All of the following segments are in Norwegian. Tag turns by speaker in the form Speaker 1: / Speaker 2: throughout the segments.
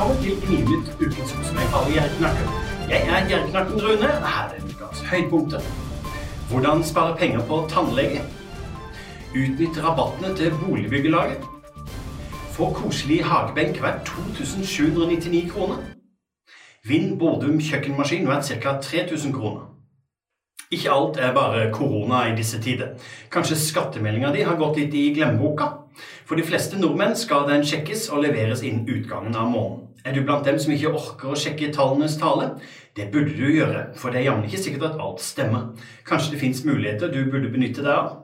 Speaker 1: Velkommen til Gninytt, ukens som jeg kaller Gjerknakken. Jeg er Gjerknakken Rune, her er ukas høydepunkter. Hvordan spare penger på tannlege? Utnytt rabattene til boligbyggelaget. Få koselig hagebenk verdt 2799 kroner. Vinn Bordum kjøkkenmaskin verdt ca. 3000 kroner. Ikke alt er bare korona i disse tider. Kanskje skattemeldinga di har gått litt i glemmeboka? For de fleste nordmenn skal den sjekkes og leveres innen utgangen av måneden. Er du blant dem som ikke orker å sjekke tallenes tale? Det burde du gjøre, for det er jammen ikke sikkert at alt stemmer. Kanskje det fins muligheter du burde benytte deg av?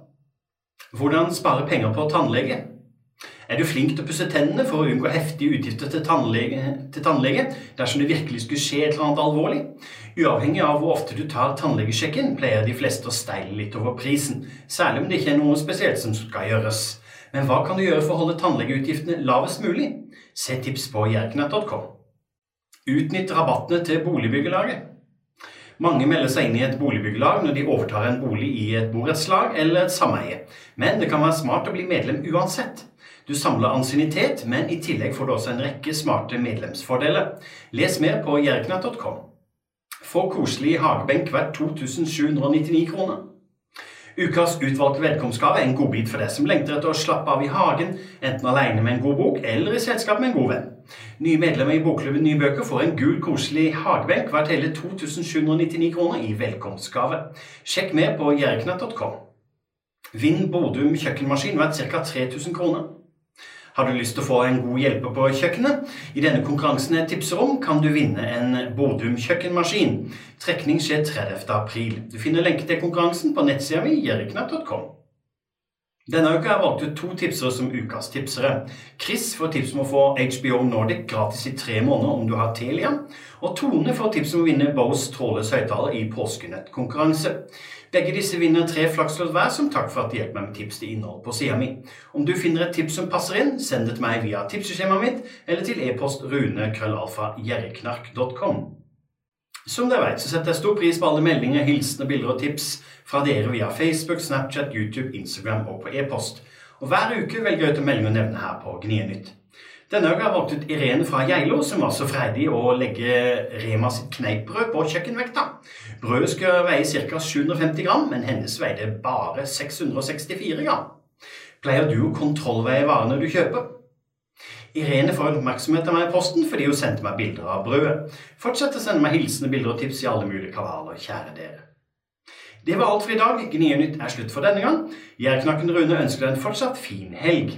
Speaker 1: Hvordan spare penger på tannlege? Er du flink til å pusse tennene for å unngå heftige utgifter til tannlege, til tannlege dersom det virkelig skulle skje et eller annet alvorlig? Uavhengig av hvor ofte du tar tannlegesjekken, pleier de fleste å steile litt over prisen, særlig om det ikke er noe spesielt som skal gjøres. Men hva kan du gjøre for å holde tannlegeutgiftene lavest mulig? Se tips på jerknett.com. Utnytt rabattene til boligbyggelaget. Mange melder seg inn i et boligbyggelag når de overtar en bolig i et borettslag eller et sameie, men det kan være smart å bli medlem uansett. Du samler ansiennitet, men i tillegg får du også en rekke smarte medlemsfordeler. Les mer på jerknett.com. Få koselig hagebenk verdt 2799 kroner. Ukas utvalgte velkomstgave er en godbit for deg som lengter etter å slappe av i hagen, enten alene med en god bok eller i selskap med en god venn. Nye medlemmer i Bokklubben Nye Bøker får en gul, koselig hagebenk verdt hele 2799 kroner i velkomstgave. Sjekk mer på jerknett.com. Vinn Bodum kjøkkenmaskin verdt ca. 3000 kroner. Har du lyst til å få en god hjelper på kjøkkenet? I denne konkurransen jeg tipser om, kan du vinne en Bodum kjøkkenmaskin. Trekning skjer 30. april. Du finner lenke til konkurransen på nettsida mi jeriknatt.com. Denne uka har jeg valgt ut to tipsere som ukas tipsere. Chris får tips om å få HBO Nordic gratis i tre måneder om du har Telia. Og Tone får tips om å vinne Bose trådløs høyttaler i påskenettkonkurranse. Begge disse vinner tre flakslodd hver som takk for at de hjelper meg med tips til innhold på sida mi. Om du finner et tips som passer inn, send det til meg via tipseskjemaet mitt eller til e-post rune.krøllalfa.jerriknark.com. Som dere vet, så setter jeg stor pris på alle meldinger, hilsener, bilder og tips fra dere via Facebook, Snapchat, YouTube, Instagram og på e-post. Og Hver uke velger jeg ut en melding å nevne her på Gnienytt. Denne uka har jeg valgt ut Irene fra Geilo, som var så freidig å legge Rema sitt kneippbrød på kjøkkenvekta. Brødet skal veie ca. 750 gram, men hennes veide bare 664 gram. Pleier du å kontrollveie varene du kjøper? Irene får oppmerksomhet av meg i posten fordi hun sendte meg bilder av brødet. Fortsett å sende meg hilsende bilder og tips i alle mulige kanaler, kjære dere. Det var alt for i dag. Gnienytt er slutt for denne gang. Jerknakken Rune ønsker deg en fortsatt fin helg.